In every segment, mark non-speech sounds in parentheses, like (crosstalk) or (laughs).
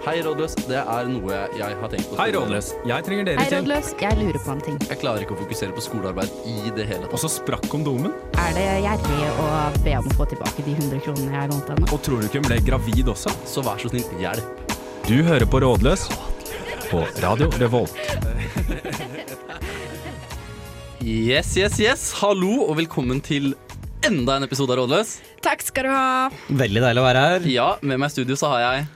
Hei, rådløs. Det er noe jeg har tenkt på. Hei, Rådløs. Jeg trenger dere Hei, til. rådløs. Jeg lurer på en ting. Jeg klarer ikke å fokusere på skolearbeid i det hele Og så sprakk kondomen. Er det gjerrig å be om å få tilbake de 100 kronene jeg lånte henne? Og tror du ikke hun ble gravid også? Så vær så snill, hjelp. Du hører på Rådløs på Radio Revolt. Yes, yes, yes. Hallo og velkommen til enda en episode av Rådløs. Takk skal du ha. Veldig deilig å være her. Ja, med meg i studio så har jeg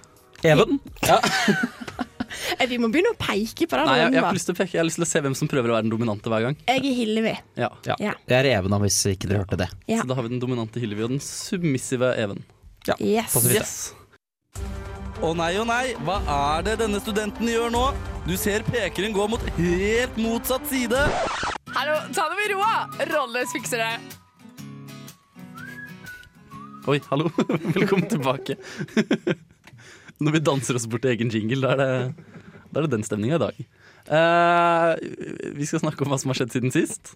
Even? (laughs) Eh, Vi må begynne å peke på den Nei, jeg, jeg, har lyst til å peke. Jeg har lyst til å se hvem som prøver å være den dominante hver gang. Jeg er Hillevi. Ja. Ja. Ja. Jeg er Even, hvis ikke dere hørte det. Ja. Så da har vi den dominante Hillevi og den submissive Even. Yes. Passer. Yes. Å nei, å nei, hva er det denne studenten gjør nå? Du ser pekeren gå mot helt motsatt side. Hallo, ta det med roa! Rolles fikser det. Oi, hallo. (laughs) Velkommen tilbake. (laughs) Når vi danser oss bort til egen jingle, da er det, da er det den stemninga i dag. Eh, vi skal snakke om hva som har skjedd siden sist.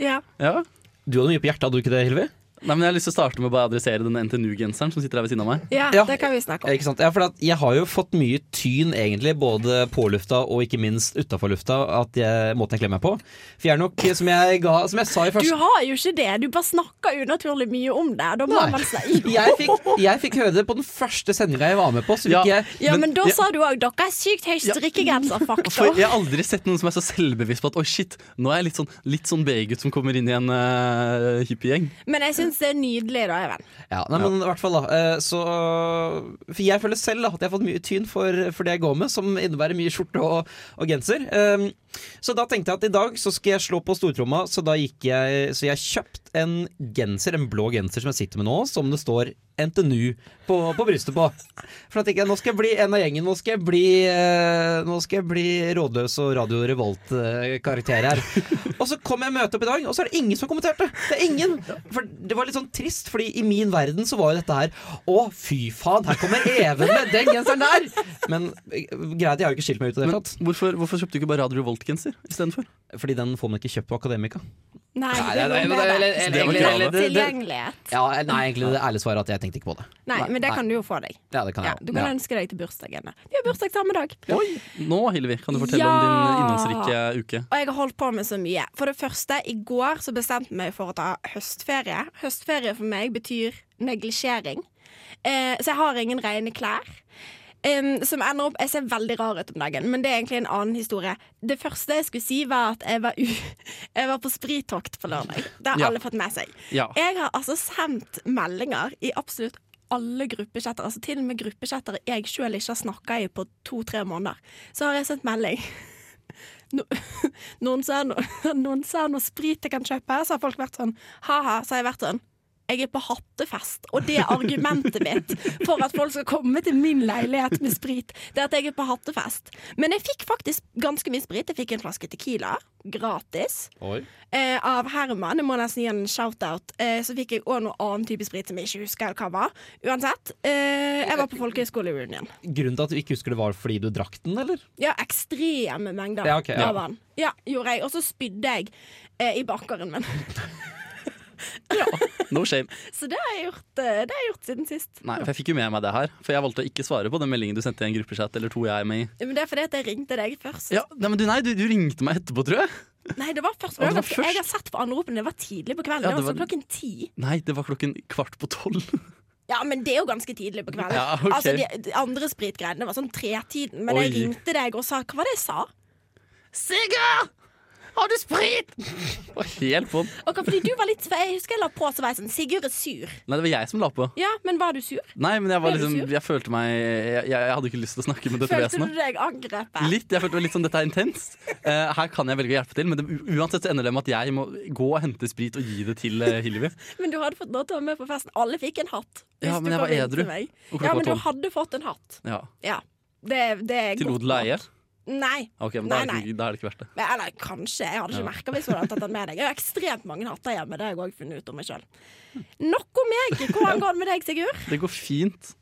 Ja. Ja. Du hadde mye på hjertet, hadde du ikke det, Hilvi? Nei, men Jeg har lyst til å starte med å bare adressere den NTNU-genseren som sitter her ved siden av meg. ja, Ja. det kan vi snakke om. Ikke sant? Ja, for at jeg har jo fått mye tyn, egentlig, både på lufta og ikke minst utafor lufta, at jeg, måten jeg kler meg på. For jeg er nok, som jeg, ga, som jeg sa i første Du har jo ikke det. Du bare snakker unaturlig mye om det. Da må Nei. man si jeg fikk, jeg fikk høre det på den første sendinga jeg var med på. Så Ja. jeg Ja, men da Ja. sa du òg 'dere er sykt høy strikkegenserfaktor'. (laughs) Jeg har aldri sett noen som er så selvbevisst på at oi shit, nå er jeg litt sånn, litt sånn B-gutt som kommer inn i en uh, hippiegjeng. Men jeg syns det er nydelig, da, Even. Ja, nei, men i hvert fall da eh, Så For jeg føler selv da at jeg har fått mye tyn for, for det jeg går med, som innebærer mye skjorte og, og genser. Um, så da tenkte jeg at i dag så skal jeg slå på stortromma, så da gikk jeg Så jeg kjøpt en genser, en blå genser som jeg sitter med nå, som det står NTNU på, på brystet på. For at ikke, nå skal jeg bli en av gjengen. Nå skal jeg bli, eh, nå skal jeg bli rådløs og Radio Revolt-karakter her. Og så kom jeg møte opp i dag, og så er det ingen som har kommentert det. Det er ingen. For det var litt sånn trist, fordi i min verden så var jo dette her Å, fy faen, her kommer Even med den genseren der! Men eh, greit, jeg har jo ikke skilt meg ut i det hele tatt. hvorfor, hvorfor kjøpte du ikke bare Radio Revolt-genser istedenfor? Fordi den får man ikke kjøpt på Akademika. Nei, Nei, nei, nei, nei, er eller- var eller- det- Tilgjengelighet. Ja, nei, egentlig det ærlige svaret at jeg tenkte ikke på det. Nei, men det Nei. kan du jo få deg. Ja, det kan Ja, du kan ja. ønske deg til bursdagen. Vi har bursdag samme dag. Oi, Nå, Hilvi, kan du fortelle Ja. om din innholdsrike uke. Og jeg har holdt på med så mye. For det første, i går så bestemte jeg meg for å ta høstferie. Høstferie for meg betyr neglisjering. Eh, så jeg har ingen rene klær. Em, som ender opp Jeg ser veldig rar ut om dagen, men det er egentlig en annen historie. Det første jeg skulle si, var at jeg var, (laughs) jeg var på sprittokt på lørdag. Det har Ja. alle fått med seg. Ja. Jeg har altså sendt meldinger i absolutt alle gruppechatter, altså til og med gruppechatter jeg sjøl ikke har snakka i på to-tre måneder. Så har jeg sendt melding. (laughs) No, (laughs) noen, sa no, noen sa noe sprit jeg kan kjøpe, så har folk vært sånn ha-ha. Så har jeg vært sånn jeg er på hattefest, og det er argumentet mitt for at folk skal komme til min leilighet med sprit. Det er at jeg er på hattefest. Men jeg fikk faktisk ganske mye sprit. Jeg fikk en flaske Tequila gratis Oi. eh, av Herman. Jeg må nesten gi en shout-out. Eh, så fikk jeg òg noe annen type sprit som jeg ikke husker hva var. Uansett, eh, jeg var på folkehøyskole-reunion. Grunnen til at du ikke husker det, var fordi du drakk den, eller? Ja, ekstreme mengder Ja, okay, ja. av den. Ja, gjorde jeg. Og så spydde jeg eh, i bakgården min. (laughs) (laughs) No shame. Så det har jeg gjort, eh, det har jeg gjort siden sist. Nei, for Jeg fikk jo med meg det her, for jeg valgte å ikke svare på den meldingen du sendte i en gruppechat eller to jeg er med i. Men det er fordi at jeg ringte deg først. Ja, nei, men du, nei, du, du ringte meg etterpå, tror jeg. Nei, det var først. Det var først? Jeg har sett på anropene, det var tidlig på kvelden. Ja, det det var sånn klokken ti. Nei, det var klokken kvart på tolv. Ja, men det er jo ganske tidlig på kvelden. Ja, ok. Altså, de, de andre spritgreiene, var sånn tretiden. Men jeg ringte deg og sa Hva var det jeg sa? Sigurd! Har du sprit? Og helt på okay, fordi du var litt Jeg husker jeg la på, så var jeg sånn Sigurd er sur. Nei, det var jeg som la på. Ja, men var du sur? Nei, men jeg var liksom? Jeg følte meg Jeg, jeg, hadde ikke lyst til å snakke med dette Følte du deg angrepet? Litt, jeg følte meg litt sånn, Dette er intenst. Uh, her kan jeg velge å hjelpe til, men det, uansett så ender det med at jeg må gå og hente sprit og gi det til uh, Hillevi. (laughs) Men du hadde fått lov til å være med på festen. Alle fikk en hatt. Ja, men jeg var edru. til Ja, men du hadde fått en hatt. Ja. Ja. Det, det er Til godt odel og eie? Nei. Okay, men da er, Nei, ikke, da er det ikke verdt det. Men- Eller kanskje. Jeg hadde ikke Ja. merka hvis du hadde tatt den med deg. Jeg har ekstremt mange hatter hjemme. Det har jeg òg funnet ut om meg sjøl. Nok om meg. Hvordan går det med deg, Sigurd? Det går fint.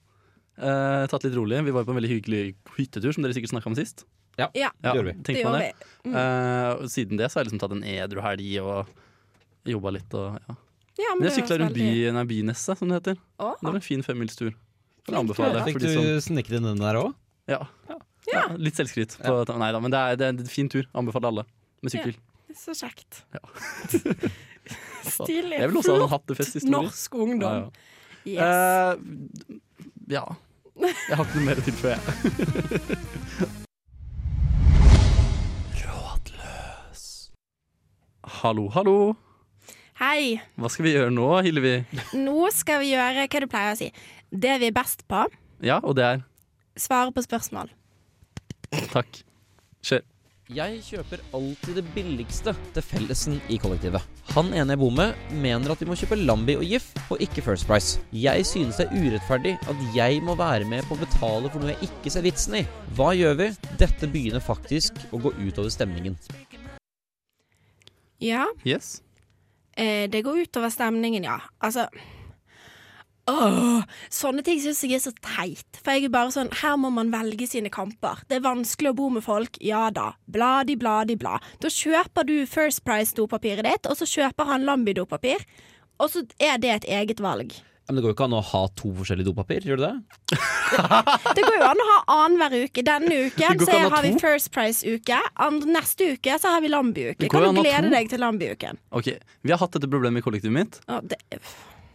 Eh, tatt litt rolig. Vi var på en veldig hyggelig hyttetur, som dere sikkert snakka om sist. Ja, Ja, Det gjorde vi. det gjorde det. vi. Mm. Eh, og siden det så har jeg liksom tatt en edru helg og jobba litt. Og, ja. Ja, Men jeg sykla rundt by, veldig- nei, Byneset, som det heter. Å, Det var en fin femmilstur. Kan anbefale tur, Fikk de du sneket inn den der òg? Ja. Ja. Litt selvskryt. På, nei da, men det er, det er en fin tur. Anbefaler alle med sykkel. Så kjekt. Ja. (laughs) Stilig. Jeg vil også ha en Flott hattefesthistorie. norsk ungdom. Ja, Yes. Eh, ja. Jeg har ikke noe mer å tilføye. jeg. (laughs) Rådløs. Hallo, hallo. Hei. Hva skal vi gjøre nå, Hillevi? Nå skal vi gjøre hva du pleier å si. Det vi er best på. Ja, og det er Svare på spørsmål. Takk. Kjør. Jeg kjøper alltid det billigste til fellesen i kollektivet. Han ene jeg bor med, mener at vi må kjøpe Lambi og GIF, og ikke First Price. Jeg synes det er urettferdig at jeg må være med på å betale for noe jeg ikke ser vitsen i. Hva gjør vi? Dette begynner faktisk å gå utover stemningen. Ja, Yes. eh, det går utover stemningen, ja. Altså Åh, sånne ting syns jeg er så teit. For jeg er bare sånn, her må man velge sine kamper. Det er vanskelig å bo med folk, ja da. Bladi, bladi, bla. Da kjøper du First Price-dopapiret ditt, og så kjøper han Lambi-dopapir. Og så er det et eget valg. Men det går jo ikke an å ha to forskjellige dopapir, gjør det det? (laughs) Det går jo an å ha annenhver uke. Denne uken så har vi? First Price-uke. Neste uke så har vi Lambi-uke. Kan du glede deg til Lambi-uken? Ok, Vi har hatt dette problemet i kollektivet mitt. Å, det-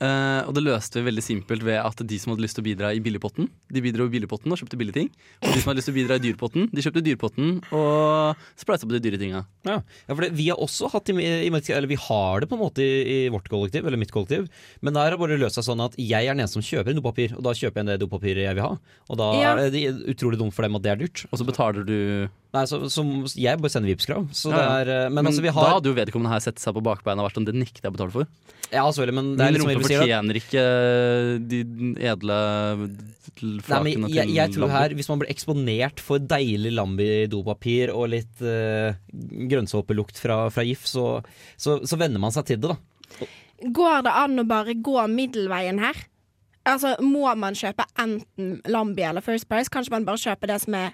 eh, og det løste vi veldig simpelt ved at de som hadde lyst til å bidra i billigpotten, de bidro i billigpotten og kjøpte billige ting. Og de som hadde lyst til å bidra i dyrpotten, de kjøpte dyrpotten og spleisa på de dyre tinga. Ja, ja for det, vi har også hatt i, i, Eller vi har det på en måte i, i vårt kollektiv, eller mitt kollektiv. Men der har det bare løst seg sånn at jeg er den eneste som kjøper dopapir, og da kjøper jeg det dopapiret jeg vil ha. Og da Ja. er det utrolig dumt for dem at det er dyrt. Og så betaler du Nei, så, så Jeg bare sender Vipps-krav. Ja, ja. eh, Men, Men altså, vi da hadde jo vedkommende her sett seg på bakbeina og vært sånn Det nekter jeg å betale for. Ja, selvfølgelig, men det er Min litt som rumpe fortjener ikke de edle Nei, flakene men til jeg, jeg tror her, Hvis man blir eksponert for deilig Lambi-dopapir og litt uh, grønnsåpelukt fra, fra GIF, så, så, så venner man seg til det, da. Går det an å bare gå middelveien her? Altså, Må man kjøpe enten Lambi eller First Price? Kanskje man bare kjøper det som er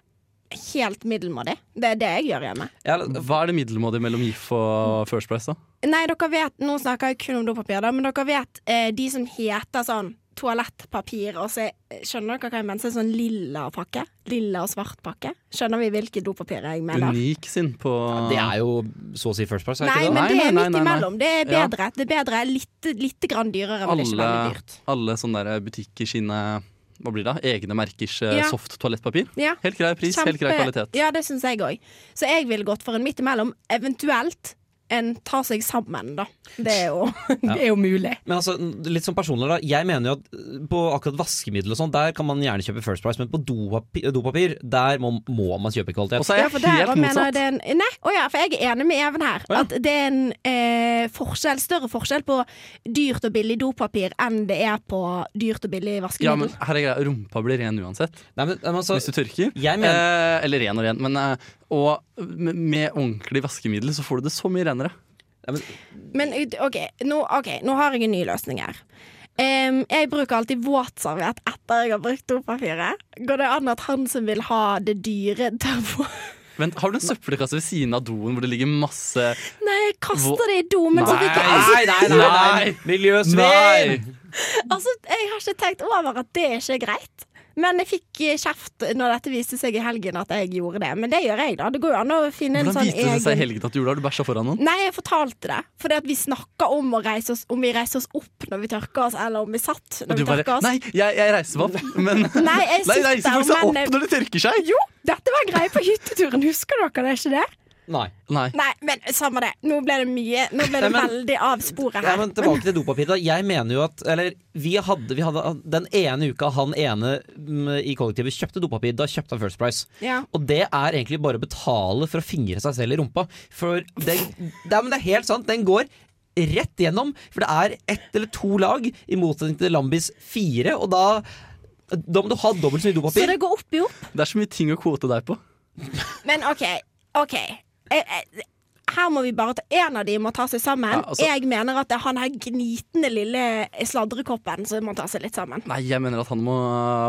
helt middelmådig? Det er det jeg gjør hjemme. Ja, Hva er det middelmådige mellom GIF og First Price, da? Nei, dere vet, Nå snakker jeg kun om dopapir, da, men dere vet eh, de som heter sånn toalettpapir, og så er- Skjønner dere hva jeg mener? Så er sånn lilla pakke? Lilla og svart pakke? Skjønner vi hvilke dopapir jeg mener? Unik sin på det er jo så å si First Price, er Nei, ikke det? men Nei, det er midt imellom. Det er Ja. bedre. Det er bedre litt, litt grann dyrere, men det er ikke veldig dyrt. alle sånne der butikker sine hva blir det? Egne merkers eh, Ja. soft toalettpapir. Ja. Helt grei pris, helt grei kvalitet. Ja, det syns jeg òg. Så jeg ville gått for en midt imellom. Eventuelt en ta seg sammen, da. Det er jo, (laughs) (laughs) det er jo mulig. Men altså, litt sånn personlig da Jeg mener jo at uh, på akkurat vaskemiddel og sånn Der kan man gjerne kjøpe First Price Men på dopapir, dopapir der må, må man kjøpe kvalitet Og så er jeg ja, helt der, motsatt. det en, Nei, å ja, for jeg er enig med Even her. Å ja. At det er en eh, forskjell, større forskjell på dyrt og billig dopapir enn det er på dyrt og billig vaskemiddel. Ja, men her er greia, Rumpa blir ren uansett, Nei, men, men altså hvis du tørker. Jeg mener Eh, eller ren og ren. Men, eh, og med, med ordentlig vaskemiddel så får du det så mye renere. Men OK, nå, ok, nå har jeg en ny løsning her. Um, jeg bruker alltid våtserviett etter jeg har brukt dopapiret. Går det an at han som vil ha det dyre tørrfå Vent, Har du en søppelkasse ved siden av doen hvor det ligger masse Nei, jeg kaster det i do, men så fikk jeg Nei. altså, Nei, nei, nei, nei. Nei. Miljøsvin Nei! altså, Jeg har ikke tenkt over at det ikke er greit. Men jeg fikk eh, kjeft når dette viste seg i helgen at jeg gjorde det. Men det gjør jeg, da. Det går jo an å finne en sånn Hvordan sånn viste det seg i helgen at du gjorde det? Har du bæsja foran noen? Nei, jeg fortalte det. Fordi at vi snakka om oss Om vi reiser oss opp når vi tørker oss, eller om vi satt når du vi bare tørker oss. Nei, jeg, jeg reiser meg opp, men (laughs) Nei, jeg (laughs) Nei, sitter reiser folk seg opp når det tørker seg? Jo, dette var greie på hytteturen. Husker dere det? ikke det? Nei Nei. Nei, men samme det. Nå ble det mye Nå ble det Nei, men- veldig av sporet Ja, her. men tilbake til dopapir da Jeg mener jo at Eller vi hadde, vi hadde Den ene uka han ene mm, i kollektivet kjøpte dopapir Da kjøpte han First Price Ja. Og det er egentlig bare å betale for å fingre seg selv i rumpa For det, det, men det er helt sant Den går rett gjennom For det er ett eller to lag I motsetning til Lambis fire Og da Da må du ha dobbelt så mye dopapir. Så det går opp i opp. Det er så mye ting å kvote deg på. Men OK. OK. Jeg, jeg, her må vi bare ta En av de må ta seg sammen. Ja, altså- Jeg mener at det er han her gnitende lille sladrekoppen som må ta seg litt sammen. Nei, jeg mener at han må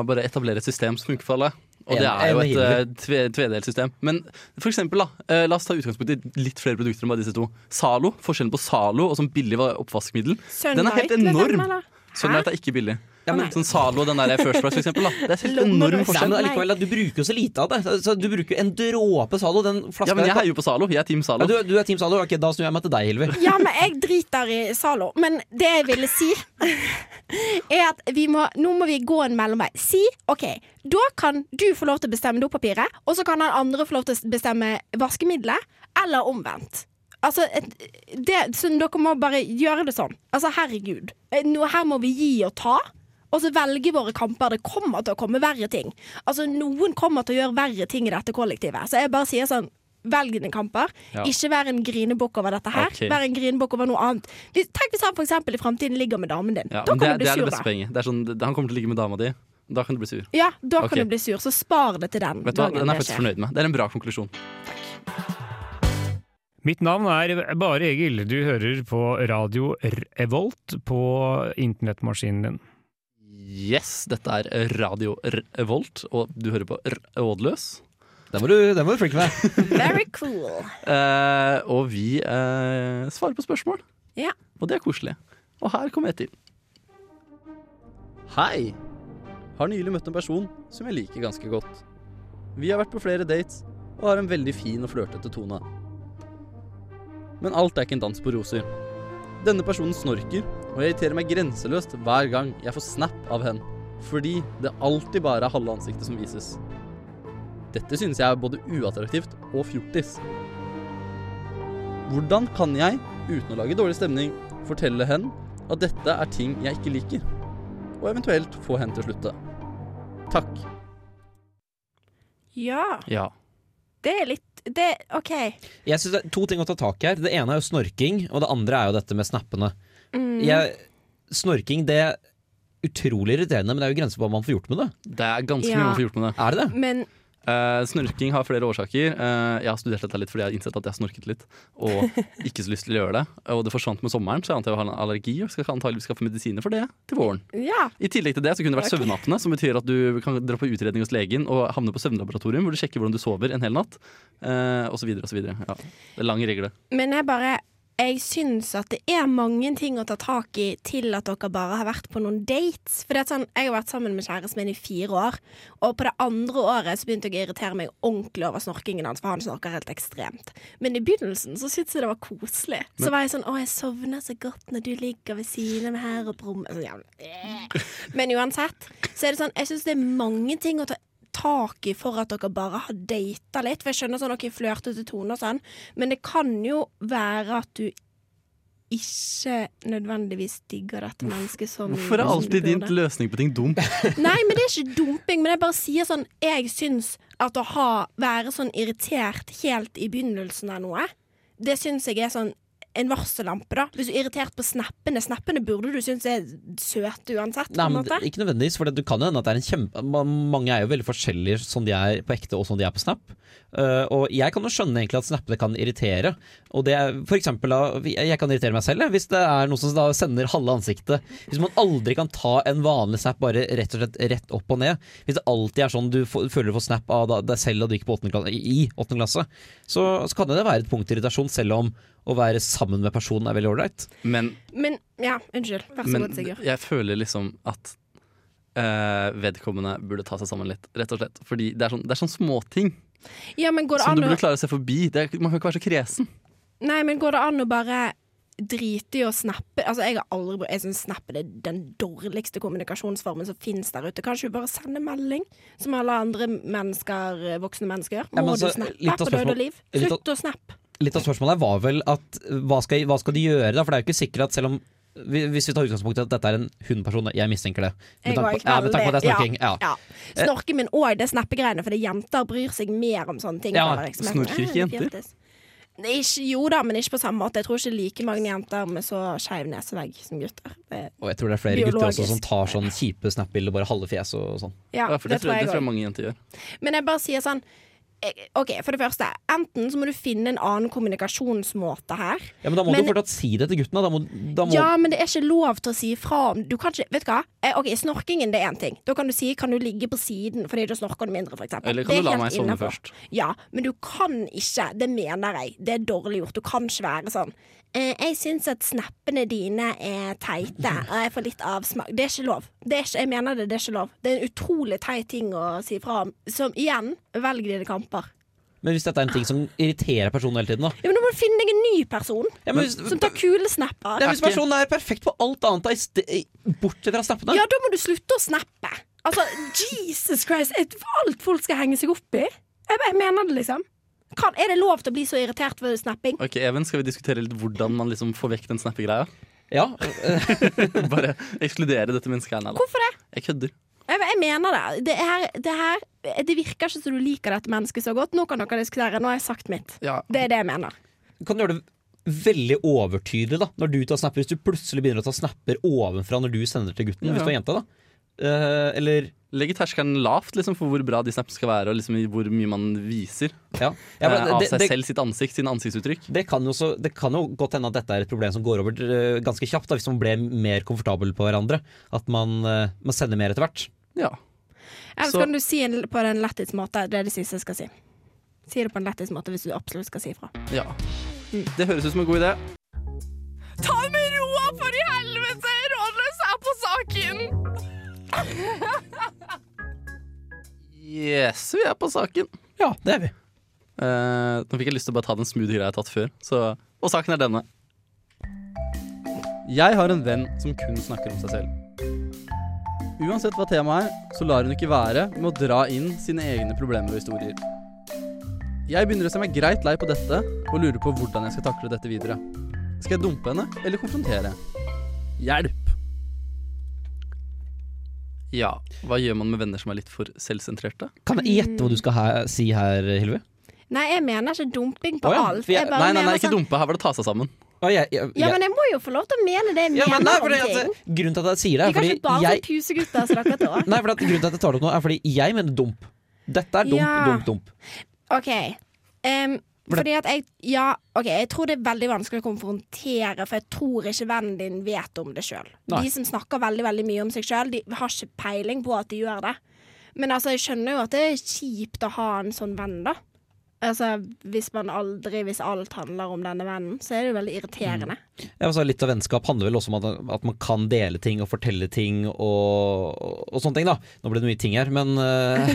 bare etablere et system som funker for alle. Og det er jo et eh, tve, tvedelt system. Men for eksempel, da. eh, La oss ta utgangspunkt i litt flere produkter enn bare disse to. Zalo. Forskjellen på Zalo og som billig oppvaskmiddel, oppvaskmiddel. Den er helt liksom, enorm. eller? Sunlight er ikke billig. Ja, men, Sånn Zalo, den der First Price, for eksempel. Da. Det er helt enorm forskjell. forskjell. men allikevel, da, du bruker jo så lite av det. Så du bruker jo en dråpe Zalo. Den flaska Ja, men jeg heier jo på Zalo. Jeg er Team ja, du, du er Team Zalo. Ok, da snur jeg meg til deg, Hilvi. (laughs) Ja, men jeg driter i Zalo. Men det jeg ville si, (laughs) er at vi må, nå må vi gå en mellomvei. Si OK, da kan du få lov til å bestemme dopapiret, og så kan den andre få lov til å bestemme vaskemiddelet, eller omvendt. Altså, et- det, så dere må bare gjøre det sånn. Altså, herregud. Eh, Nå, her må vi gi og ta. Og så velge våre kamper. Det kommer til å komme verre ting. Altså, Noen kommer til å gjøre verre ting i dette kollektivet. Så jeg bare sier sånn Velg dine kamper. Ja. Ikke vær en grinebukk over dette her. Okay. Vær en grinebukk over noe annet. Hvis, tenk hvis han for eksempel i fremtiden ligger med damen din. Ja, da kan det, er- du det bli er det sur, beste poenget. Er sånn, han kommer til å ligge med dama di. Da kan du bli sur. Ja, da okay. kan du bli sur. Så spar det til den Vet du hva, Den er jeg faktisk fornøyd med. Det er en bra konklusjon. Mitt navn er Bare Egil. Du hører på radio Revolt på internettmaskinen din. Yes, dette er Radio Revolt, og du hører på Rådløs. Den var du, den du flinke med. (laughs) Very cool. Eh, og vi eh, svarer på spørsmål. Ja. Og det er koselig. Og her kommer jeg til. Hei! Har nylig møtt en person som jeg liker ganske godt. Vi har vært på flere dates og har en veldig fin og flørtete tone. Men alt er ikke en dans på roser. Denne personen snorker, og jeg irriterer meg grenseløst hver gang jeg får snap av henne. Fordi det alltid bare er halve ansiktet som vises. Dette synes jeg er både uattraktivt og fjortis. Hvordan kan jeg, uten å lage dårlig stemning, fortelle henne at dette er ting jeg ikke liker? Og eventuelt få henne til å slutte. Takk. Ja, Ja. det er litt det, OK. Jeg synes det er to ting å ta tak i her. Det ene er jo snorking, og det andre er jo dette med snappene. Mm. Jeg, snorking det er utrolig irriterende, men det er jo grenser på hva man får gjort med det. Det er ganske Ja. mye man får gjort med det. Er det det? Men Eh, snorking har flere årsaker. Uh, jeg har studert dette litt fordi jeg har innsett at jeg har snorket litt. Og (laughs) ikke så lyst til å gjøre det. Og det forsvant med sommeren, så jeg antar jeg har en allergi og skal antakeligvis skaffe medisiner for det til våren. ja. I tillegg til det så kunne det vært okay. søvnappene, som betyr at du kan dra på utredning hos legen og havne på søvnlaboratorium, hvor du sjekker hvordan du sover en hel natt, uh, og så videre og så videre. Ja, det er lang regle. Men jeg bare Jeg syns at det er mange ting å ta tak i til at dere bare har vært på noen dates. For sånn, Jeg har vært sammen med kjæresten min i fire år, og på det andre året så begynte jeg å irritere meg ordentlig over snorkingen hans, for han snorker helt ekstremt. Men i begynnelsen så syntes jeg det var koselig. så var jeg sånn Å, jeg sovner så godt når du ligger ved siden av meg her og brummer. Men uansett så er det sånn Jeg syns det er mange ting å ta tak i for at dere bare har data litt. For jeg skjønner sånn dere flørter til tone og sånn, men det kan jo være at du ikke nødvendigvis digger dette mennesket som Hvorfor er alltid din løsning på ting dum? (laughs) Nei, men det er ikke dumping. Men jeg bare sier sånn Jeg syns at å ha, være sånn irritert helt i begynnelsen av noe, det syns jeg er sånn en varsellampe, da. Hvis du er irritert på snappene. Snappene burde du synes er søte uansett. Nei, men det- Ikke nødvendigvis, for det, du kan jo hende at det er en kjempe Mange er jo veldig forskjellige sånn de er på ekte og sånn de er på Snap. Uh, og jeg kan jo skjønne egentlig at snappene kan irritere. Og det er for eksempel da, Jeg kan irritere meg selv hvis det er noe som da sender halve ansiktet. Hvis man aldri kan ta en vanlig snap bare rett og slett rett opp og ned. Hvis det alltid er sånn du får, føler du får snap av deg selv og du gikk på åttende klasse, i åttende klasse, så, så kan det være et punkt til irritasjon, selv om å være sammen med personen er veldig ålreit. Men, Men ja, unnskyld. Vær så men god, Sigurd. jeg føler liksom at eh, vedkommende burde ta seg sammen litt, rett og slett. Fordi det er sånn, det er sånn småting Ja, men går det som du burde klare å se forbi. Det er, man kan ikke være så kresen. Nei, men går det an å bare drite i å snappe? Altså, jeg har aldri Jeg syns snappe er den dårligste kommunikasjonsformen som finnes der ute. Kanskje vi bare sender melding, som alle andre mennesker, voksne mennesker gjør? Ja, Må men så, du snappe på død og liv? Slutt å snappe. Litt av spørsmålet var vel at hva skal, hva skal de gjøre da? For det er jo ikke sikkert at selv om hvis vi tar utgangspunkt i at dette er en hundperson, jeg mistenker det. Jeg Med tanke på, ja, med tanke på det snorking. Ja. Ja. Snorke, men òg det snappegreiene, for det jenter bryr seg mer om sånne ting. Ja, er snorker ikke «Eh, jenter?» Nei, Ikke, jo da, men ikke på samme måte. Jeg tror ikke like mange jenter med så skeiv nesevegg som gutter. Og jeg tror det er flere gutter også som tar sånn kjipe snap-bilder, bare halve fjes og sånn. ja, Ja, for det, tror jeg, det tror jeg mange jenter gjør. Men jeg bare sier sånn OK, for det første. Enten så må du finne en annen kommunikasjonsmåte her. Ja, Men da må Men- du fortsatt si det til gutten. Da, må, da må Ja, men det er ikke lov til å si ifra om Du kan ikke Vet du hva? Eh, OK, snorkingen det er én ting. Da kan du si kan du ligge på siden fordi du snorker noe mindre, for eksempel. Eller kan du la meg sovne først? Ja, men du kan ikke Det mener jeg. Det er dårlig gjort. Du kan ikke være sånn eh, jeg syns at snappene dine er teite, (laughs) og jeg får litt avsmak. Det er ikke lov. Det er ikke, jeg mener det, det er ikke lov. Det er en utrolig teit ting å si fra om. Som igjen, velg dine kamper. Men hvis dette er en ting som irriterer personen hele tiden, da Ja, men Nå må du finne deg en ny person ja, men som tar kule snapper. ja, hvis personen er perfekt på alt annet, da, bortsett fra snappene Ja, da må du slutte å snappe. Altså, (laughs) Jesus Christ, er alt folk skal henge seg opp i. Jeg, jeg mener det, liksom. Kan, er det lov til å bli så irritert ved snapping? Ok, Even, skal vi diskutere litt hvordan man liksom får vekk den snappegreia? Ja, (laughs) Bare ekskludere dette mennesket her. Hvorfor det? Jeg kødder. Jeg, jeg mener det. Det, her, det, her, det virker ikke som du liker dette mennesket så godt. Nå kan dere diskutere. Nå har jeg sagt mitt. Ja. Det er det jeg mener. kan du gjøre det veldig overtydelig da Når du tar snapper Hvis du plutselig begynner å ta snapper ovenfra når du sender til gutten, Ja, hvis du er jente, da. Eh, eller Legge terskelen lavt liksom, for hvor bra de snaps skal være, og liksom, hvor mye man viser Ja, ja men eh, av seg det, selv, sitt ansikt, sine ansiktsuttrykk. det, kan jo så, det kan jo godt hende at dette er et problem som går over uh, ganske kjapt, da, hvis man ble mer komfortabel på hverandre. At man, uh, man sender mer etter hvert. Ja. Eller Så- kan du si en, på en lættis måte. Det er det siste jeg skal si. Si det på en lættis måte hvis du absolutt skal si ifra. ja. Det høres ut som en god idé. Ta det med roa, for i Yes, vi er på saken. Ja, det er vi. Eh, nå fikk jeg lyst til å bare ta den smoothie greia jeg har tatt før. Så, og saken er denne. Jeg har en venn som kun snakker om seg selv. Uansett hva temaet er, så lar hun ikke være med å dra inn sine egne problemer og historier. Jeg begynner å se meg greit lei på dette og lurer på hvordan jeg skal takle dette videre. Skal jeg dumpe henne eller konfrontere? Hjelp! Ja, hva gjør man med venner som er litt for selvsentrerte? Kan jeg gjette hva du skal her, si her, Hilvi? Nei, jeg mener ikke dumping på oh, ja, alt. jeg- Jeg bare Nei, nei, nei, ikke sånn- dumpe. Her var det ta seg sammen. Ja, jeg, jeg, Ja, men jeg må jo få lov til å mene det jeg ja, men mener nei, om ting. Altså, Grunnen til at jeg sier det, Vi er kan fordi ikke bare jeg få pusegutter oss. (laughs) Nei, for at grunnen til at jeg tar det opp nå, er fordi jeg mener dump. Dette er dump, Ja. dump, dump. OK. Det- fordi at jeg Ja, OK, jeg tror det er veldig vanskelig å konfrontere, for jeg tror ikke vennen din vet om det sjøl. De som snakker veldig veldig mye om seg sjøl, de har ikke peiling på at de gjør det. Men altså, jeg skjønner jo at det er kjipt å ha en sånn venn, da. Altså, Hvis man aldri Hvis alt handler om denne vennen, så er det jo veldig irriterende. Ja, altså, litt av vennskap handler vel også om at, at man kan dele ting og fortelle ting og, og sånne ting, da. Nå ble det mye ting her, men uh,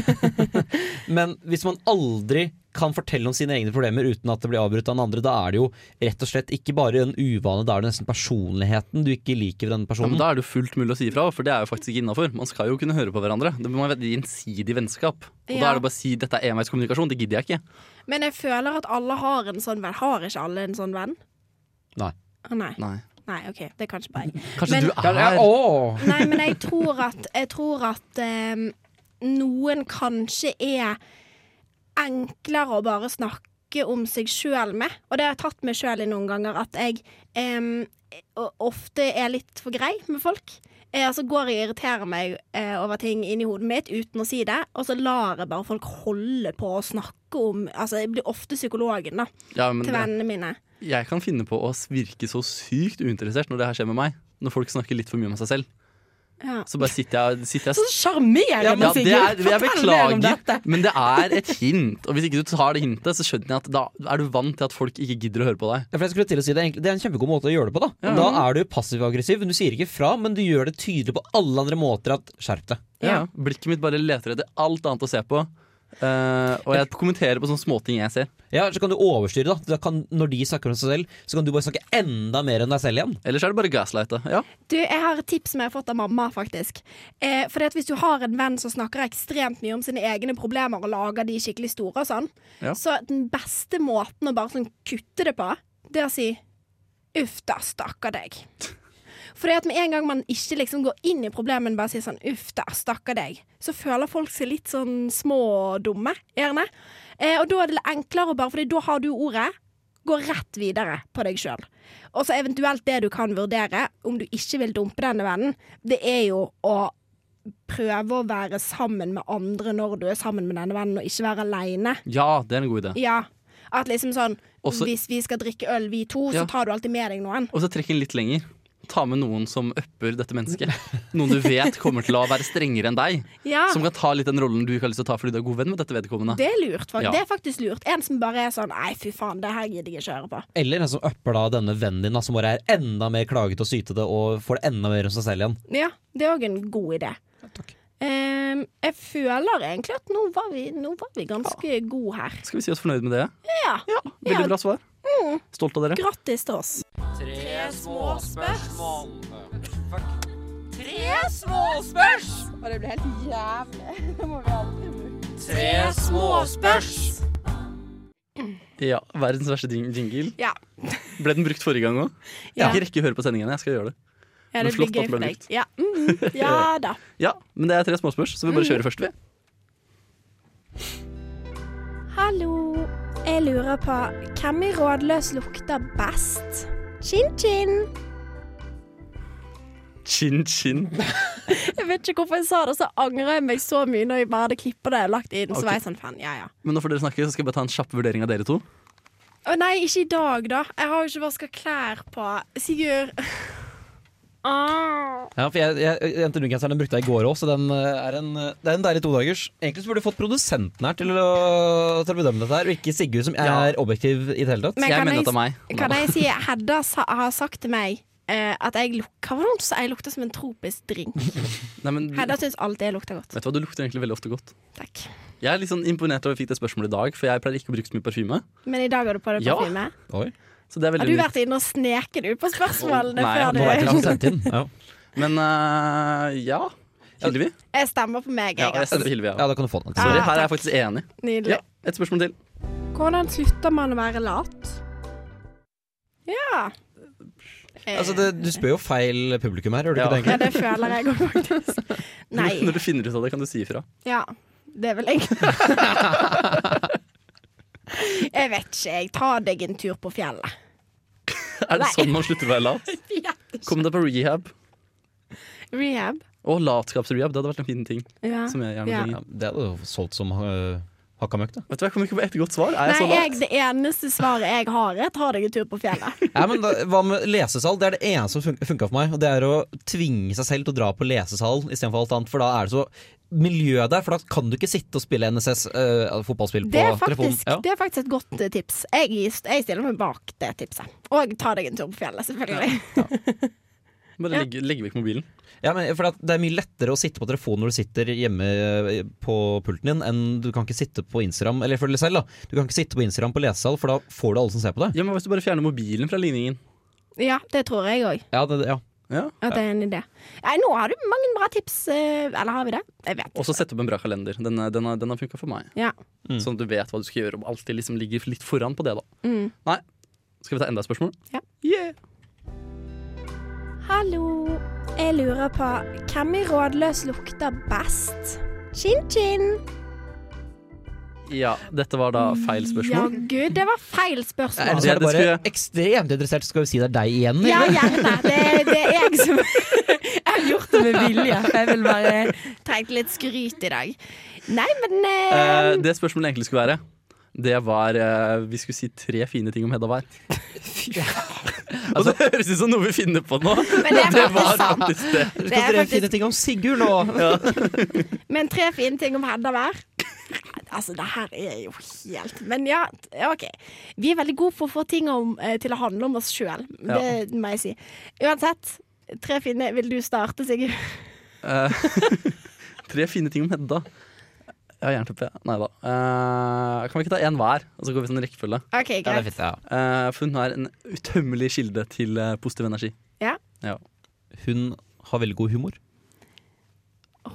(laughs) Men hvis man aldri kan fortelle om sine egne problemer uten at det blir avbrutt av den andre, da er det jo rett og slett ikke bare en uvane, da er det nesten personligheten du ikke liker ved denne Ja, personen. men Da er det jo fullt mulig å si ifra, for det er jo faktisk ikke innafor. Man skal jo kunne høre på hverandre. Det må være et gjensidig vennskap. Og da er det bare å si dette er enveiskommunikasjon. Det gidder jeg ikke. Men jeg føler at alle har en sånn venn. Har ikke alle en sånn venn? Nei. Å, nei. Nei. Nei, OK. Det er kanskje bare jeg. Kanskje Men- du Ja, ja, er åh. Nei, men jeg tror at, jeg tror at um, noen kanskje er enklere å bare snakke om seg sjøl med. Og det har jeg tatt meg sjøl i noen ganger, at jeg eh, ofte er litt for grei med folk. Eh, altså går jeg og irriterer meg eh, over ting inni hodet mitt uten å si det, og så lar jeg bare folk holde på å snakke om Altså, jeg blir ofte psykologen, da, ja, til vennene mine. Jeg kan finne på å virke så sykt uinteressert når det her skjer med meg. Når folk snakker litt for mye om seg selv. Ja. Så bare sitter jeg, sitter jeg Så sjarmerende, ja, det er, Sigurd! jeg Fortell mer om dette. beklager, men det er et hint. Og hvis ikke du tar det hintet, så skjønner jeg at da er du vant til at folk ikke gidder å høre på deg. Ja, for jeg skulle til å si det, det er en kjempegod måte å gjøre det på. Da Ja. Da er du passiv-aggressiv. Du sier ikke fra, men du gjør det tydelig på alle andre måter at skjerp deg. Ja. Blikket mitt bare leter etter alt annet å se på. Eh, og jeg kommenterer på sånne småting jeg ser. Ja, Så kan du overstyre. da, da kan, Når de snakker om seg selv, så kan du bare snakke enda mer enn deg selv igjen. Ellers er det bare gaslighte. Ja. Du, jeg har et tips som jeg har fått av mamma, faktisk. Eh, at Hvis du har en venn som snakker ekstremt mye om sine egne problemer og lager de skikkelig store og sånn, Ja. så den beste måten å bare sånn kutte det på, det er å si uff da, stakkar deg. Fordi at med en gang man ikke liksom går inn i problemet, men bare sier sånn uff da, stakkar deg, så føler folk seg litt sånn små og dumme, gjerne. Eh, og da er det enklere å bare, Fordi da har du ordet. Gå rett videre på deg sjøl. Og så eventuelt det du kan vurdere, om du ikke vil dumpe denne vennen, det er jo å prøve å være sammen med andre når du er sammen med denne vennen, og ikke være aleine. ja, det er en god idé. Ja. At liksom sånn Også- Hvis vi skal drikke øl, vi to, så tar du alltid med deg noen. Og så trekke den litt lenger. Ta med noen som upper dette mennesket. Noen du vet kommer til å være strengere enn deg. (laughs) Ja, Som kan ta litt den rollen du ikke har lyst til å ta fordi du er god venn med dette vedkommende. det er lurt. Faktisk. Ja. Det er faktisk lurt. En som bare er sånn Nei, fy faen, det her gidder jeg ikke høre på. Eller en som upper da denne vennen din, da, som bare er enda mer klagete og sytete og får det enda mer om seg selv igjen. Ja, det er òg en god idé. Ehm, jeg føler egentlig at nå var vi, nå var vi ganske gode her. Skal vi si oss fornøyd med det? Ja. Veldig Ja. bra svar. Stolt av dere. Grattis til oss. Tre små spørsmål. Tre små spørsmål. Og det blir helt jævlig. (laughs) Det må vi aldri bruke. Tre små spørsmål. Ja, Verdens verste jingle. Ja. Ble den brukt forrige gang òg? Jeg Ja. har ikke rekke å høre på sendingen. Jeg skal gjøre det. Ja, det blir gøy for deg. Ja, mm, ja da. (laughs) Ja, men det er tre småspørs, så vi bare kjører først, vi. Hallo. Jeg lurer på hvem i Rådløs lukter best? Chin-chin. Chin chin. (laughs) Jeg vet ikke hvorfor jeg sa det, så angrer jeg meg så mye når jeg bare hadde klippa det og lagt inn. Så Ok. var jeg sånn fan, ja ja. Men nå får dere snakke, så skal jeg bare ta en kjapp vurdering av dere to. Å nei, ikke i dag, da. Jeg har jo ikke vaska klær på. Sigurd. Ah. Ja, for jeg, jeg, NTNU-genseren den brukte jeg i går òg, så den eh, er en, eh, det er en deilig todagers. Egentlig så burde du fått produsenten her til å, til å bedømme dette her, og ikke Sigurd, som Ja. er objektiv i det hele tatt. Men jeg kan mener det meg. Kan jeg si Hedda sa, har sagt til meg uh, at jeg det? Jeg lukter som en tropisk drink. (laughs) Nei, men, Hedda syns alltid jeg lukter godt. vet du hva, du lukter egentlig veldig ofte godt. Takk. Jeg er litt sånn imponert over at jeg fikk det spørsmålet i dag, for jeg pleier ikke å bruke så mye parfyme. Men i dag har du på deg Ja. parfyme. Oi. Så det er Har du vært inne og sneket ut på spørsmålene Nei, før Nei, vet du jeg ikke sendt inn. Ja. Men uh, ja. Hillevi? Jeg stemmer på meg, Ja, jeg. stemmer på stemmer ja, Ja. da kan du få den. Sorry, Ah, her er jeg faktisk enig. Nydelig. Ja, Et spørsmål til. Hvordan slutter man å være lat? Ja. Altså, det, du spør jo feil publikum her, gjør du Ja. ikke det? ja, det føler jeg òg, faktisk. (laughs) Nei. Når du finner ut av det, kan du si ifra. Ja. Det er vel jeg. (laughs) jeg vet ikke, jeg. Ta deg en tur på fjellet. Er det Nei. sånn man slutter å være lat? (laughs) Kom deg på rehab. Rehab. Og latskapsrehab. Det hadde vært en fin ting. Ja. Som jeg gjerne Ja. vil Ja, det hadde solgt som uh, hakka møkk, da. Vet du Jeg kommer ikke på ett godt svar. Er jeg Nei, så jeg, det eneste svaret jeg har, er ta deg en tur på fjellet. (laughs) Ja, men da, Hva med lesesal? Det er det eneste som fun funka for meg. Og det er å tvinge seg selv til å dra på lesesal istedenfor alt annet. For da er det så miljø der, for da kan du ikke sitte og spille NSS eh, fotballspill på Det er telefonen. faktisk, det er faktisk et godt eh, tips. Jeg, jeg stiller meg bak det tipset. Og ta deg en tur på fjellet, selvfølgelig. (laughs) Bare Ja. legge, legge vekk mobilen. Ja, men for Det er mye lettere å sitte på telefonen når du sitter hjemme eh, på pulten din, enn du kan ikke sitte på Instagram Eller for deg selv, da. Du kan ikke sitte på Instagram på lesesal, for da får du alle som ser på deg. Ja, men Hvis du bare fjerner mobilen fra ligningen Ja, det tror jeg òg. Ja, det, ja. ja. At det er en idé. Nei, nå har du mange bra tips. eh, Eller har vi det? Jeg vet Og så sette opp en bra kalender. Den, den, har- den har funka for meg. Ja. Mm. Sånn at du vet hva du skal gjøre, og alltid liksom ligger litt foran på det. da Mm. Skal vi ta enda et spørsmål? Ja. Yeah. Hallo. Jeg lurer på hvem i Rådløs lukter best? Chin-chin. Ja, dette var da feil spørsmål. Ja, gud, det var feil Eller spørsmål. så er Det- det bare ekstremt interessert, så skal vi si det er deg igjen. Ja, gjerne. Det, det er jeg som (laughs) Jeg har gjort det med vilje. Jeg vil bare trengte litt skryt i dag. Nei, men eh, Eh, det spørsmålet egentlig skulle være, det var eh, Vi skulle si tre fine ting om Hedda (laughs) Og det høres ut som noe vi finner på nå. Men det Det var sant. faktisk det. Du skal tre dere faktisk- finne ting om Sigurd nå! (laughs) Men tre fine ting om Hedda hver. Altså, det her er jo helt Men ja, OK. Vi er veldig gode på å få ting om, eh, til å handle om oss sjøl. Det må jeg si. Uansett, tre fine Vil du starte, Sigurd? Eh, (laughs) tre fine ting om Hedda. Ja, jernteppe. Nei da. Uh, kan vi ikke ta én hver, og så går vi sånn rekkefølge? Okay, Ja, det er fint, ja. Uh, for hun har en utømmelig kilde til uh, positiv energi. Hun har veldig god humor.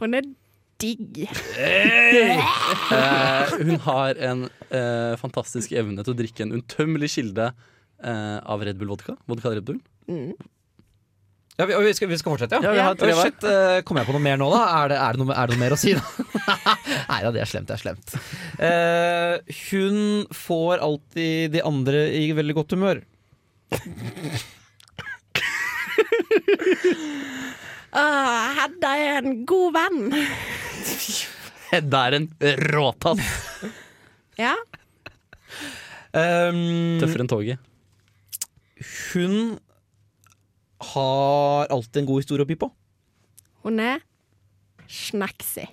Hun er digg. (laughs) Eh, hun har en eh, fantastisk evne til å drikke en utømmelig kilde eh, av Red Bull vodka. Vodka Red Bull. Mm. Ja, vi, vi, skal, vi skal fortsette, ja? Ja, vi har tre Oi, shit, uh, Kommer jeg på noe mer nå, da? Er det, er det, noe, er det noe mer å si, da? (laughs) Nei da, det er slemt. det er slemt Uh, Hun får alltid de andre i veldig godt humør. uh, (laughs) Hedda er en god venn. (laughs) Hedda er en råtass. Ja. Um, Tøffere enn toget. hun har alltid en god historie å by på. Hun er snacksy.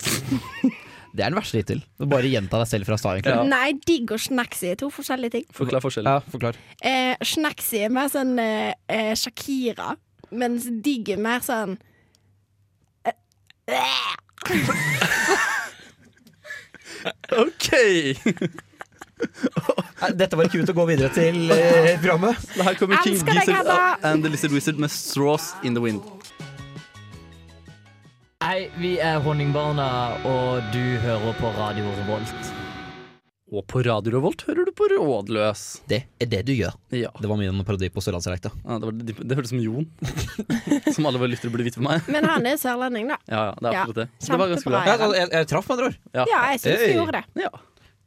(laughs) Det er den verste hittil. Bare gjenta deg selv fra stad. Ja. Nei, digg og snacksy er to forskjellige ting. Forklar forskjellen. Ja, forklar. Eh, snacksy er mer sånn eh, eh, Shakira, mens digg er mer sånn eh, (laughs) OK! (laughs) Dette var ikke ut å gå videre til eh, programmet. Her kommer King Elsker deg, Gizzard Hedda. and the Lizard Wizard med Straws in the Wind. Hei, vi er Honningbarna, og du hører på Radio Revolt. Og på Radio Revolt hører du på Rådløs. Det er det du gjør. Ja. Det var min parodi på sørlandsdialekta. Ja, det, var, det, det hørtes ut som Jon. (laughs) som alle våre lyttere burde vite for meg. Men han er sørlending, da. Ja, ja, det er Ja, absolutt det. Det var ganske bra. kjempebra. Ja, altså, jeg, jeg traff med andre ord. Ja. Ja, jeg syns Hey. gjorde det. ja.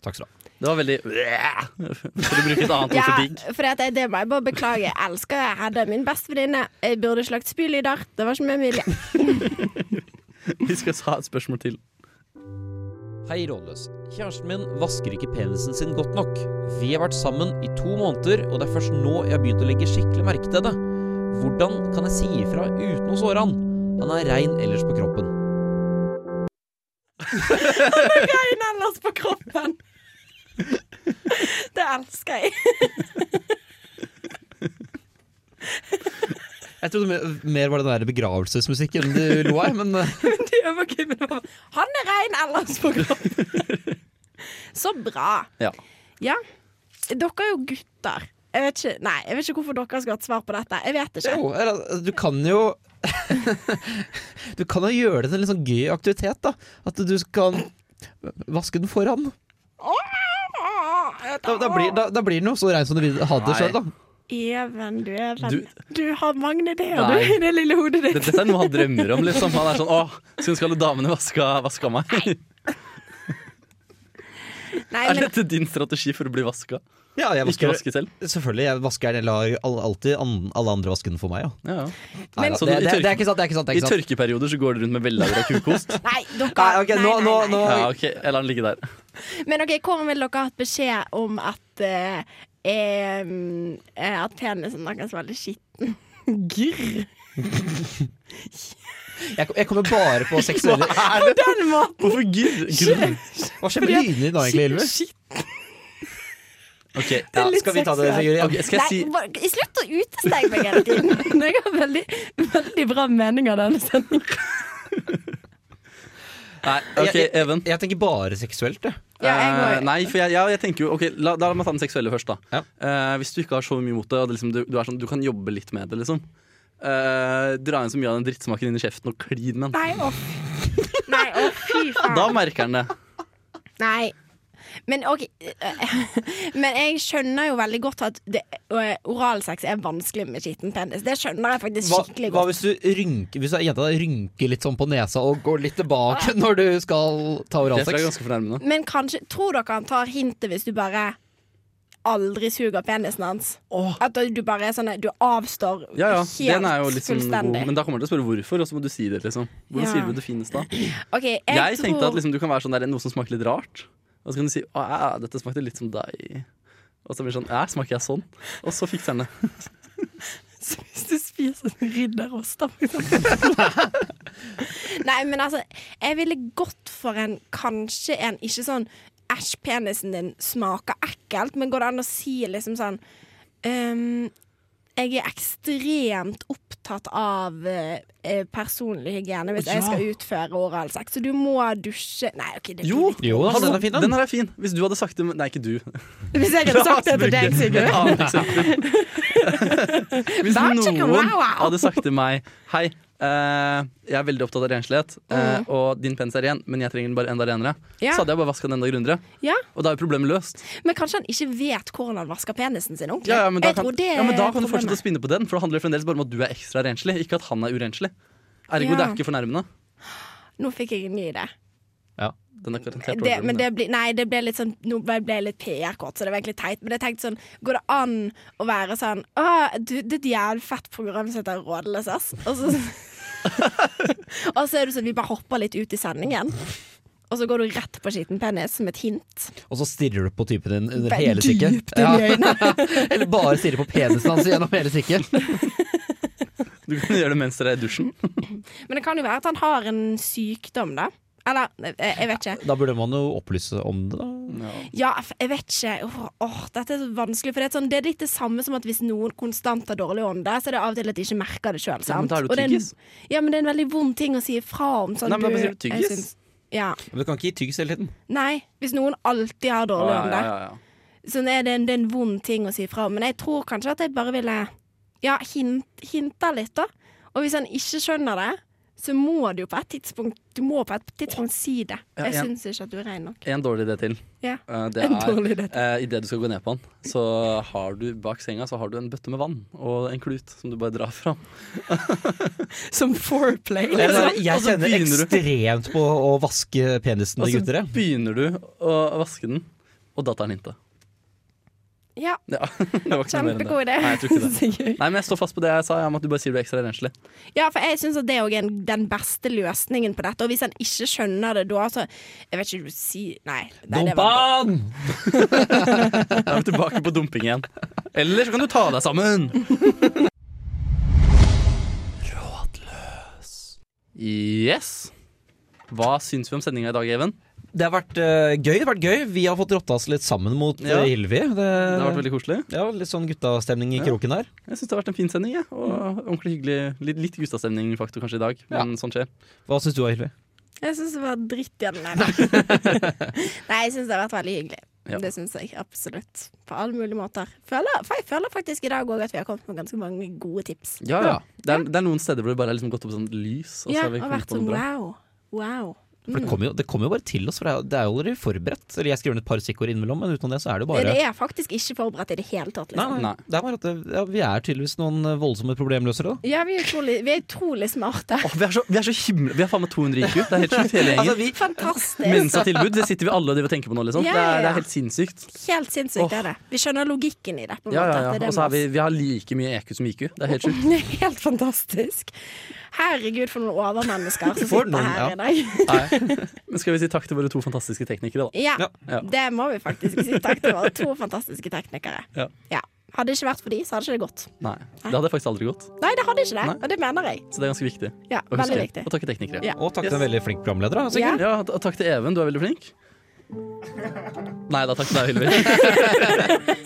Takk skal du ha. Det var veldig For å bruke et annet ord Ja, for digg. for det, det må jeg bare beklage. Jeg elsker jeg hadde min bestevenninne. Jeg burde lagt spylyder. Det var ikke med vilje. (laughs) Vi skal ha et spørsmål til. Hei, Rådløs. Kjæresten min vasker ikke penisen sin godt nok. Vi har vært sammen i to måneder, og det er først nå jeg har begynt å legge skikkelig merke til det. Hvordan kan jeg si ifra uten å såre han? Han er rein ellers på kroppen. (laughs) Rein ellers på kroppen. Det elsker jeg. Jeg trodde mer- var den der begravelsesmusikken du lo av, men eh, (laughs) Han er rein ellers på kroppen. Så bra. Ja. Ja. Dere er jo gutter. Jeg vet ikke, nei, jeg vet ikke hvorfor dere skulle hatt svar på dette. Jeg vet ikke. jo, eller, du kan jo (laughs) Du kan jo gjøre det til en litt sånn gøy aktivitet, da. At du kan vaske den foran. Da, da, blir, da, da blir den jo så rein som du vil ha det sjøl, da. Even, du er venn. Du- Du, har mange ideer du, Nei. (laughs) i det lille hodet ditt. Dette er noe han drømmer om. liksom Han er sånn Å, syns alle damene vaska, vaska meg. Nei, (laughs) Er men dette din strategi for å bli vaska? Ja, jeg Ikke vasker, vaske selv? selvfølgelig. Jeg vasker den. Jeg lar alltid an, alle andre vaske den for meg. Ja. Ja, ja. Nei, Men- det, det, det er ikke sant. Er ikke sant, I er ikke sant. tørkeperioder så går du rundt med vellagra kukost. (laughs) Nei, dere Nei, ok, nå- nå- nå- Ja, (laughs) ok, Jeg lar den ligge der. Men ok, hvordan ville dere hatt beskjed om at uh, eh, At penisen deres var veldig skitten? (laughs) Gyrr. Jeg, jeg kommer bare på seksuelle På den måten! Hvorfor gyrr? Hva skjer med lydene dine da, egentlig, Ylvi? Shit, Ok, ja. Skal vi ta det, Sigurd? Okay, Skal jeg si Nei, slutt å utestenge meg hele tiden. (laughs) Jeg har veldig, veldig bra mening av denne sendingen. Nei, ok, Jeg- jeg- Even. Jeg tenker bare seksuelt, jeg. Ja, jeg går- nei, for jeg, jeg tenker jo Ok, la, la meg ta den seksuelle først, da. Ja. Uh, hvis du ikke har så mye mot det, og det liksom, du, du, er sånn, du kan jobbe litt med det, liksom. Uh, dra inn så mye av den drittsmaken inn i kjeften og klin med den. Nei, å oh. oh, fy (laughs) faen. Da merker han det. Nei. Men ok (laughs) Men jeg skjønner jo veldig godt at det, oralsex er vanskelig med skitten penis. Det skjønner jeg faktisk Hva, skikkelig hva godt. hvis du rynker Hvis jenta rynker litt sånn på nesa og går litt tilbake når du skal ta tror oralsex? Men kanskje Tror dere han tar hintet hvis du bare aldri suger penisen hans? At du bare er sånn Du avstår Ja, ja, helt den er jo litt sånn god. fullstendig. Men da kommer du til å spørre hvorfor, og så må du si det, liksom. Hvordan Ja. sier du det finnes da? Okay, jeg, Jeg, tenkte at liksom, du kan være sånn der, noe som smaker litt rart. Og så kan du si å, ja, dette smakte litt som deg. Og så blir det sånn ja, smaker jeg sånn? Og så fikser han det. (laughs) Hvis du spiser en ridderost, da, for eksempel. (laughs) Nei, men altså, jeg ville gått for en kanskje en ikke sånn Æsj, penisen din smaker ekkelt, men går det an å si liksom sånn ehm, Jeg er ekstremt opptatt av eh, eh, personlig hygiene hvis ja. jeg skal utføre oralsex, så du må dusje Nei, OK, det Jo, Jo, da, den er fin, den. den her er fin. Hvis du hadde sagt det Nei, ikke du. Hvis jeg hadde sagt det til deg, Et Sigurd. annet eksempel. (laughs) Hvis noen hadde sagt til meg Hei, jeg er veldig opptatt av renslighet, eh, Mm. og din penis er ren, men jeg trenger den bare enda renere, Ja. så hadde jeg bare vaska den enda grundigere. Ja. Og da er problemet løst. Men kanskje han ikke vet hvordan han vasker penisen sin ordentlig. Ja, men da kan, men da kan du fortsette å spinne på den, for det handler fremdeles bare om at du er ekstra renslig, ikke at han er urenslig. Ergo, det er ikke fornærmende. Nå fikk jeg en ny idé. Den er garantert Det, men det ble, nei, det ble litt sånn Nå ble jeg litt PR-kort, så det var egentlig teit. Men jeg tenkte sånn Går det an å være sånn Å, du, det er et jævlig fett program som heter Rådløs, ass. Og så (laughs) Og så er det sånn vi bare hopper litt ut i sendingen. Og så går du rett på skitten penis som et hint. Og så stirrer du på typen din under hele i øynene. (laughs) Eller bare stirrer på penisen hans gjennom hele stikket. Du kan gjøre det mens dere er i dusjen. (laughs) Men det kan jo være at han har en sykdom, da. Eller, jeg, jeg vet ikke. Da burde man jo opplyse om det, da. Ja, jeg vet ikke. Åh, åh, dette er så vanskelig. For det er, sånn, det er litt det samme som at hvis noen konstant har dårlig ånde, så er det av og til at de ikke merker det sjøl. Ja, men da er det det en- tyggis. Ja, men det er en veldig vond ting å si ifra om. Sånn, Nei, men du- bare si tyggis. Synes, Ja. Men du kan ikke gi tyggis hele tiden. Nei, hvis noen alltid har dårlig ånde, ja, ja, ja. sånn er det, en, det er en vond ting å si ifra om. Men jeg tror kanskje at jeg bare ville ja, hint, hinta litt, da. Og hvis han ikke skjønner det, så må du jo på et tidspunkt Du må på et tidspunkt si det. Jeg ja, syns ikke at du er rein nok. En dårlig idé til. Ja. Uh, Det En er til. eh, Idet du skal gå ned på den, så har du bak senga så har du en bøtte med vann og en klut som du bare drar fram. (laughs) Som foreplay. Liksom. jeg kjenner ekstremt på å vaske penisen til så Og så begynner du å vaske den, og da tar hintet. Ja, (laughs) Ja, kjempegod idé. Nei. (laughs) Nei, men jeg står fast på det jeg sa, om at du bare sier du er ekstra renslig. Ja, for jeg syns det er den beste løsningen på dette. Og hvis han ikke skjønner det da, så Jeg vet ikke, du sier Nei. nei! (laughs) Da er vi tilbake på dumping igjen. Eller så kan du ta deg sammen. Rådløs. Yes. Hva syns vi om sendinga i dag, Even? Det har vært uh, gøy. det har vært gøy Vi har fått rotta oss litt sammen mot Ja. eh, Hilvi. Det, Det har vært veldig koselig. ja, litt sånn guttastemning i Ja. kroken der. Jeg syns det har vært en fin sending. Ja. Og ordentlig hyggelig. Litt, litt guttastemning faktor kanskje i dag, men sånn skjer. Hva syns du, Hilvi? Jeg syns det var dritt igjen. Nei, (laughs) nei jeg syns det har vært veldig hyggelig. Ja. Det syns jeg absolutt. På alle mulige måter. Føler, for jeg føler faktisk i dag òg at vi har kommet med ganske mange gode tips. Ja, ja. Det, er, det er noen steder hvor det bare har liksom gått opp sånn lys. Og så Ja, har vi og vært sånn wow. Wow. For det Mm. kommer jo, det kommer jo bare til oss, for det er, er jo allerede forberedt. Eller jeg skriver ned et par stikkord innimellom, men utenom det så er det jo bare Det er faktisk ikke forberedt i det hele tatt. Liksom. nei. Nei. Det er bare at det, ja, vi er tydeligvis noen eh, voldsomme problemløsere, da. Ja, vi er utrolig, vi er utrolig smarte. Oh, vi, er så, vi er så himla Vi har faen meg 200 IQ. Det er helt sjukt, hele gjengen. Altså, Fantastisk. Mensa-tilbud, det sitter vi alle og driver og tenker på nå, liksom. Ja, Det, er, det er helt sinnssykt. Helt sinnssykt Åh. er det. Vi skjønner logikken i det. på en Ja, måte. ja, ja. Og så er vi, vi har like mye EQ som IQ. Det er helt sjukt. (laughs) Helt fantastisk. Herregud, for noen overmennesker som (laughs) sitter noen, her ja. i dag. (laughs) Nei. Men skal vi si takk til våre to fantastiske teknikere, da? Ja, Ja. Det må vi faktisk si takk til våre to fantastiske teknikere. Ja. Hadde det ikke vært for de, så hadde det ikke det gått. Nei. Det hadde faktisk aldri gått. Nei, det hadde ikke det, Nei. og det mener jeg. Så det er ganske viktig Ja, å veldig huske. viktig. Og takke teknikere. Ja. og takk til en veldig flink programleder, sikkert. Ja. Ja, og takk til Even, du er veldig flink. Nei da, takk til deg, Hylvi.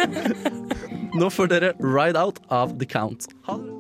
(laughs) Nå får dere Ride Out av The Count. Ha det.